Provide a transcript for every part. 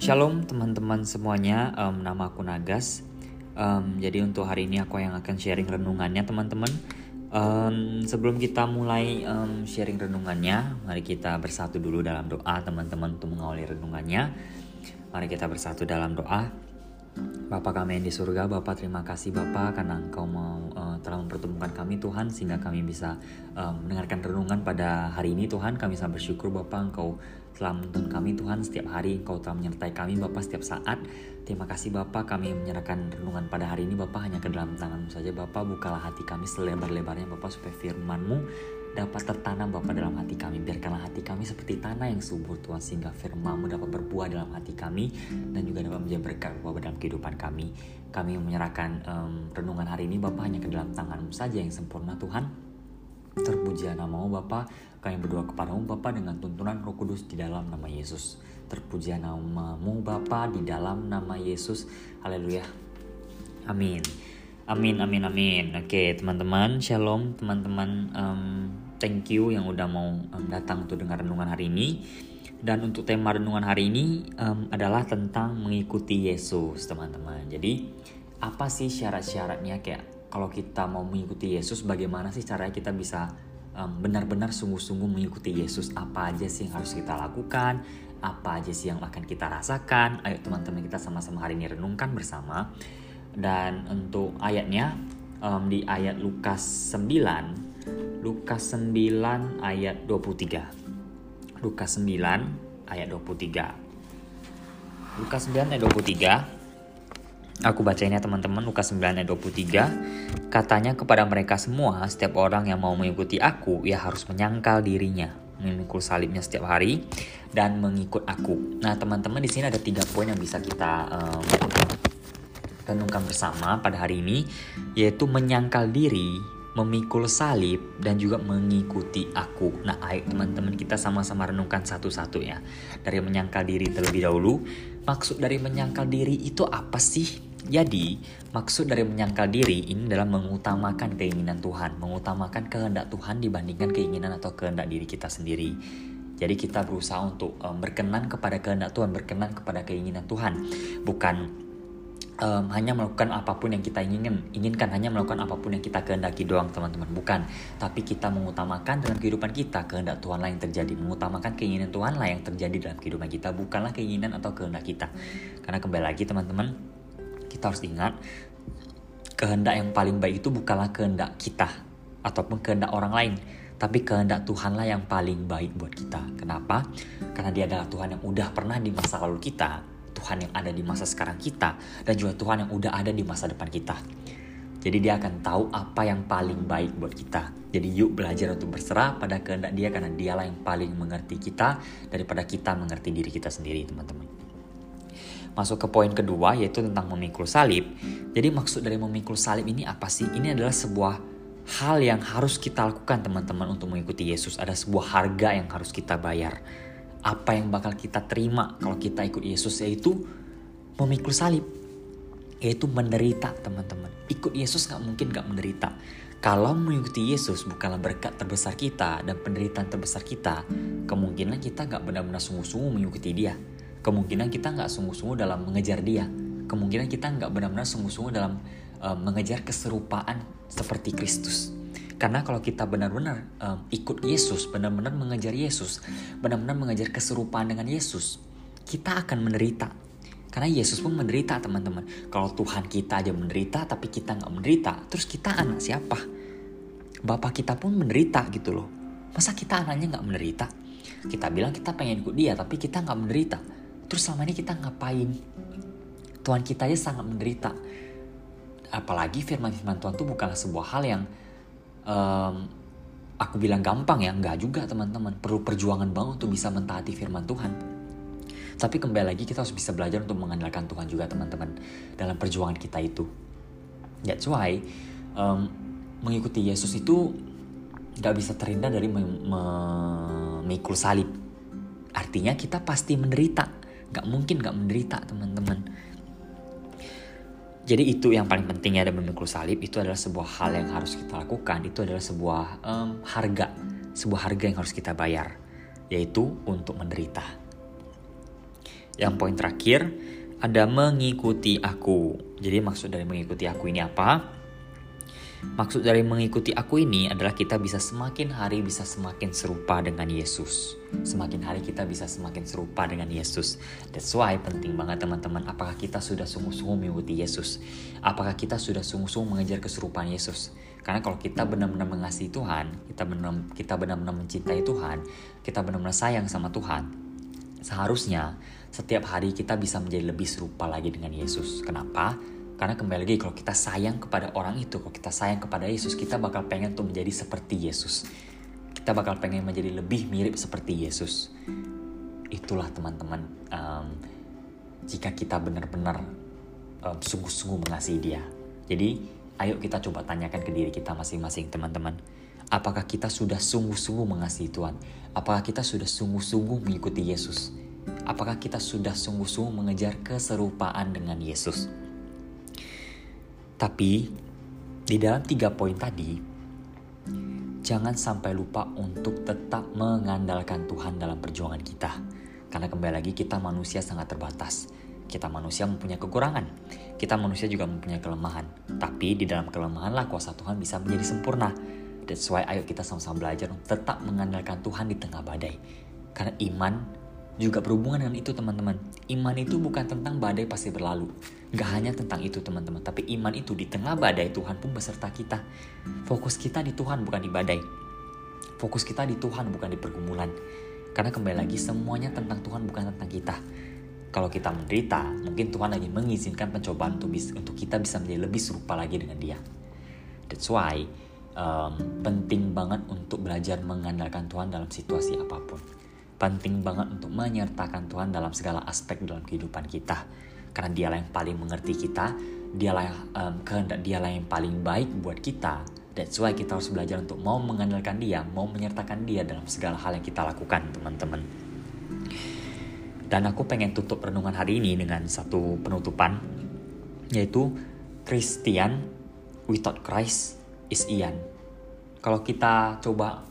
Shalom teman-teman semuanya, um, nama aku Nagas. Um, jadi untuk hari ini aku yang akan sharing renungannya teman-teman. Um, sebelum kita mulai um, sharing renungannya, mari kita bersatu dulu dalam doa teman-teman untuk mengawali renungannya. Mari kita bersatu dalam doa. Bapak kami yang di surga, Bapak terima kasih Bapak karena Engkau mau uh, telah mempertemukan kami Tuhan sehingga kami bisa uh, mendengarkan renungan pada hari ini Tuhan. Kami sangat bersyukur Bapak Engkau telah menuntun kami Tuhan setiap hari Engkau telah menyertai kami Bapak setiap saat. Terima kasih Bapak kami menyerahkan renungan pada hari ini Bapak hanya ke dalam tanganmu saja Bapak bukalah hati kami selebar-lebarnya Bapak supaya firmanmu dapat tertanam Bapak dalam hati kami. Biarkanlah hati kami seperti tanah yang subur Tuhan sehingga firman-Mu dapat berbuah dalam hati kami dan juga dapat menjadi berkat Bapak dalam kehidupan kami. Kami menyerahkan um, renungan hari ini Bapak hanya ke dalam tangan-Mu saja yang sempurna Tuhan. Terpujilah namamu Bapak, kami berdoa kepadamu Bapak dengan tuntunan roh kudus di dalam nama Yesus. Terpujilah namamu Bapak di dalam nama Yesus. Haleluya. Amin. Amin, amin, amin. Oke, teman-teman, shalom, teman-teman. Um, thank you yang udah mau um, datang untuk dengar renungan hari ini. Dan untuk tema renungan hari ini um, adalah tentang mengikuti Yesus, teman-teman. Jadi, apa sih syarat-syaratnya kayak kalau kita mau mengikuti Yesus, bagaimana sih caranya kita bisa um, benar-benar sungguh-sungguh mengikuti Yesus? Apa aja sih yang harus kita lakukan? Apa aja sih yang akan kita rasakan? Ayo teman-teman kita sama-sama hari ini renungkan bersama dan untuk ayatnya um, di ayat Lukas 9 Lukas 9 ayat 23 Lukas 9 ayat 23 Lukas 9 ayat 23 Aku bacainnya teman-teman Lukas 9 ayat 23 Katanya kepada mereka semua Setiap orang yang mau mengikuti aku Ia harus menyangkal dirinya Memikul salibnya setiap hari Dan mengikut aku Nah teman-teman di sini ada tiga poin yang bisa kita um, renungkan bersama pada hari ini yaitu menyangkal diri, memikul salib dan juga mengikuti aku. Nah, ayo teman-teman kita sama-sama renungkan satu-satu ya. Dari menyangkal diri terlebih dahulu, maksud dari menyangkal diri itu apa sih? Jadi, maksud dari menyangkal diri ini adalah mengutamakan keinginan Tuhan, mengutamakan kehendak Tuhan dibandingkan keinginan atau kehendak diri kita sendiri. Jadi kita berusaha untuk um, berkenan kepada kehendak Tuhan, berkenan kepada keinginan Tuhan, bukan um, hanya melakukan apa pun yang kita inginkan, inginkan hanya melakukan apa pun yang kita kehendaki doang teman-teman, bukan. Tapi kita mengutamakan dalam kehidupan kita kehendak Tuhan lah yang terjadi, mengutamakan keinginan Tuhan lah yang terjadi dalam kehidupan kita, bukanlah keinginan atau kehendak kita. Karena kembali lagi teman-teman, kita harus ingat kehendak yang paling baik itu bukanlah kehendak kita ataupun kehendak orang lain, tapi kehendak Tuhanlah yang paling baik buat kita. Kenapa? Karena Dia adalah Tuhan yang udah pernah di masa lalu kita Tuhan yang ada di masa sekarang kita dan juga Tuhan yang udah ada di masa depan kita. Jadi dia akan tahu apa yang paling baik buat kita. Jadi yuk belajar untuk berserah pada kehendak dia karena dialah yang paling mengerti kita daripada kita mengerti diri kita sendiri teman-teman. Masuk ke poin kedua yaitu tentang memikul salib. Jadi maksud dari memikul salib ini apa sih? Ini adalah sebuah hal yang harus kita lakukan teman-teman untuk mengikuti Yesus. Ada sebuah harga yang harus kita bayar apa yang bakal kita terima kalau kita ikut Yesus yaitu memikul salib yaitu menderita teman-teman ikut Yesus nggak mungkin nggak menderita kalau mengikuti Yesus bukanlah berkat terbesar kita dan penderitaan terbesar kita kemungkinan kita nggak benar-benar sungguh-sungguh mengikuti dia kemungkinan kita nggak sungguh-sungguh dalam mengejar dia kemungkinan kita nggak benar-benar sungguh-sungguh dalam uh, mengejar keserupaan seperti Kristus karena kalau kita benar-benar um, ikut Yesus, benar-benar mengejar Yesus, benar-benar mengejar keserupaan dengan Yesus, kita akan menderita. Karena Yesus pun menderita teman-teman. Kalau Tuhan kita aja menderita tapi kita nggak menderita, terus kita anak siapa? Bapak kita pun menderita gitu loh. Masa kita anaknya nggak menderita? Kita bilang kita pengen ikut dia tapi kita nggak menderita. Terus selama ini kita ngapain? Tuhan kita aja sangat menderita. Apalagi firman-firman Tuhan itu bukanlah sebuah hal yang um, aku bilang gampang ya, nggak juga teman-teman. Perlu perjuangan banget untuk bisa mentaati firman Tuhan. Tapi kembali lagi kita harus bisa belajar untuk mengandalkan Tuhan juga teman-teman dalam perjuangan kita itu. That's why um, mengikuti Yesus itu nggak bisa terhindar dari memikul salib. Artinya kita pasti menderita. Nggak mungkin nggak menderita teman-teman jadi itu yang paling penting ya dalam memikul salib itu adalah sebuah hal yang harus kita lakukan. Itu adalah sebuah um, harga, sebuah harga yang harus kita bayar, yaitu untuk menderita. Yang poin terakhir ada mengikuti aku. Jadi maksud dari mengikuti aku ini apa? Maksud dari mengikuti aku ini adalah kita bisa semakin hari bisa semakin serupa dengan Yesus. Semakin hari kita bisa semakin serupa dengan Yesus. That's why penting banget teman-teman apakah kita sudah sungguh-sungguh mengikuti Yesus? Apakah kita sudah sungguh-sungguh mengejar keserupaan Yesus? Karena kalau kita benar-benar mengasihi Tuhan, kita benar kita benar-benar mencintai Tuhan, kita benar-benar sayang sama Tuhan, seharusnya setiap hari kita bisa menjadi lebih serupa lagi dengan Yesus. Kenapa? Karena kembali lagi kalau kita sayang kepada orang itu, kalau kita sayang kepada Yesus, kita bakal pengen tuh menjadi seperti Yesus. Kita bakal pengen menjadi lebih mirip seperti Yesus. Itulah teman-teman, um, jika kita benar-benar um, sungguh-sungguh mengasihi dia. Jadi, ayo kita coba tanyakan ke diri kita masing-masing teman-teman. Apakah kita sudah sungguh-sungguh mengasihi Tuhan? Apakah kita sudah sungguh-sungguh mengikuti Yesus? Apakah kita sudah sungguh-sungguh mengejar keserupaan dengan Yesus? Tapi di dalam tiga poin tadi, jangan sampai lupa untuk tetap mengandalkan Tuhan dalam perjuangan kita. Karena kembali lagi kita manusia sangat terbatas. Kita manusia mempunyai kekurangan. Kita manusia juga mempunyai kelemahan. Tapi di dalam kelemahanlah kuasa Tuhan bisa menjadi sempurna. That's why ayo kita sama-sama belajar untuk tetap mengandalkan Tuhan di tengah badai. Karena iman juga berhubungan dengan itu teman-teman. Iman itu bukan tentang badai pasti berlalu. Gak hanya tentang itu teman-teman, tapi iman itu di tengah badai Tuhan pun beserta kita. Fokus kita di Tuhan bukan di badai. Fokus kita di Tuhan bukan di pergumulan. Karena kembali lagi semuanya tentang Tuhan bukan tentang kita. Kalau kita menderita, mungkin Tuhan lagi mengizinkan pencobaan untuk, untuk kita bisa menjadi lebih serupa lagi dengan dia. That's why um, penting banget untuk belajar mengandalkan Tuhan dalam situasi apa pun penting banget untuk menyertakan Tuhan dalam segala aspek dalam kehidupan kita. Karena dialah yang paling mengerti kita, dialah um, kehendak dialah yang paling baik buat kita. That's why kita harus belajar untuk mau mengandalkan dia, mau menyertakan dia dalam segala hal yang kita lakukan, teman-teman. Dan aku pengen tutup renungan hari ini dengan satu penutupan, yaitu Christian without Christ is Ian. Kalau kita coba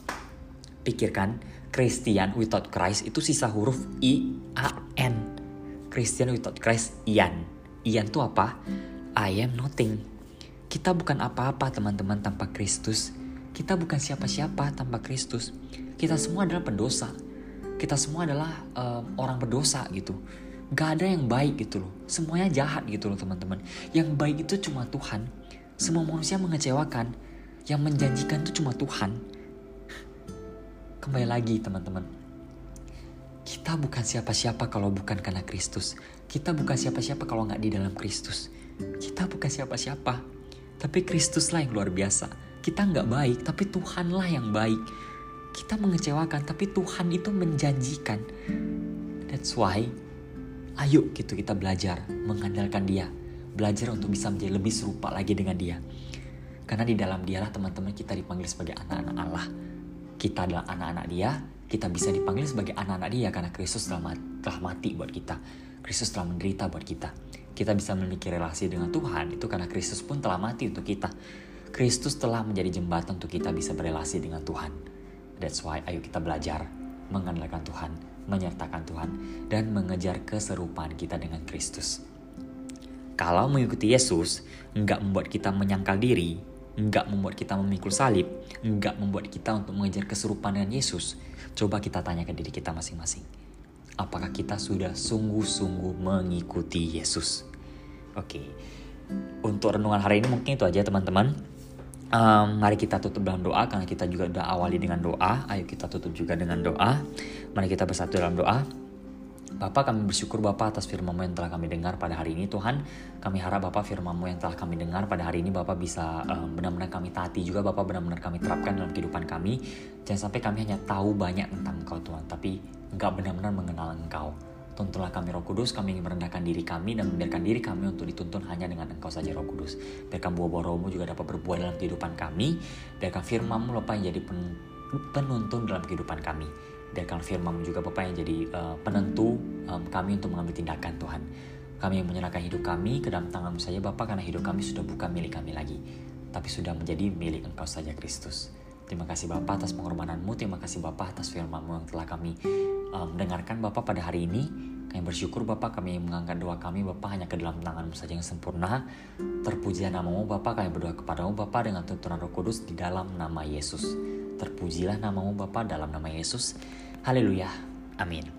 pikirkan, Christian without Christ itu sisa huruf I A N. Christian without Christ Ian. Ian itu apa? I am nothing. Kita bukan apa-apa teman-teman tanpa Kristus. Kita bukan siapa-siapa tanpa Kristus. Kita semua adalah pendosa. Kita semua adalah um, orang berdosa gitu. Gak ada yang baik gitu loh. Semuanya jahat gitu loh teman-teman. Yang baik itu cuma Tuhan. Semua manusia mengecewakan. Yang menjanjikan itu cuma Tuhan Kembali lagi teman-teman. Kita bukan siapa-siapa kalau bukan karena Kristus. Kita bukan siapa-siapa kalau nggak di dalam Kristus. Kita bukan siapa-siapa. Tapi Kristuslah yang luar biasa. Kita nggak baik, tapi Tuhanlah yang baik. Kita mengecewakan, tapi Tuhan itu menjanjikan. That's why, ayo gitu kita belajar mengandalkan dia. Belajar untuk bisa menjadi lebih serupa lagi dengan dia. Karena di dalam dialah teman-teman kita dipanggil sebagai anak-anak Allah kita adalah anak-anak dia, kita bisa dipanggil sebagai anak-anak dia karena Kristus telah mati, telah mati buat kita. Kristus telah menderita buat kita. Kita bisa memiliki relasi dengan Tuhan itu karena Kristus pun telah mati untuk kita. Kristus telah menjadi jembatan untuk kita bisa berelasi dengan Tuhan. That's why ayo kita belajar mengandalkan Tuhan, menyertakan Tuhan, dan mengejar keserupaan kita dengan Kristus. Kalau mengikuti Yesus, nggak membuat kita menyangkal diri, nggak membuat kita memikul salib, nggak membuat kita untuk mengejar keserupaan dengan Yesus, coba kita tanya ke diri kita masing-masing. Apakah kita sudah sungguh-sungguh mengikuti Yesus? Oke, untuk renungan hari ini mungkin itu aja teman-teman. Um, mari kita tutup dalam doa karena kita juga udah awali dengan doa. Ayo kita tutup juga dengan doa. Mari kita bersatu dalam doa. Bapak kami bersyukur Bapak atas firman yang telah kami dengar pada hari ini Tuhan kami harap Bapak firman yang telah kami dengar pada hari ini Bapak bisa um, benar-benar kami taati juga Bapak benar-benar kami terapkan dalam kehidupan kami jangan sampai kami hanya tahu banyak tentang Engkau Tuhan tapi nggak benar-benar mengenal Engkau Tuntunlah kami roh kudus, kami ingin merendahkan diri kami dan membiarkan diri kami untuk dituntun hanya dengan engkau saja roh kudus. Biarkan buah-buah rohmu juga dapat berbuah dalam kehidupan kami. Biarkan firmanmu lupa yang jadi penuntun dalam kehidupan kami biarkan firman juga Bapak yang jadi uh, penentu um, kami untuk mengambil tindakan Tuhan. Kami yang menyerahkan hidup kami ke dalam tangan saja Bapak karena hidup kami sudah bukan milik kami lagi, tapi sudah menjadi milik Engkau saja Kristus. Terima kasih Bapak atas pengorbananmu, terima kasih Bapak atas firmanmu yang telah kami um, dengarkan Bapak pada hari ini. Kami bersyukur Bapak kami mengangkat doa kami Bapak hanya ke dalam tanganmu saja yang sempurna. Terpujilah namamu Bapak kami berdoa kepadamu Bapak dengan tuntunan roh kudus di dalam nama Yesus. Terpujilah namamu Bapak dalam nama Yesus. Haleluya. Amin.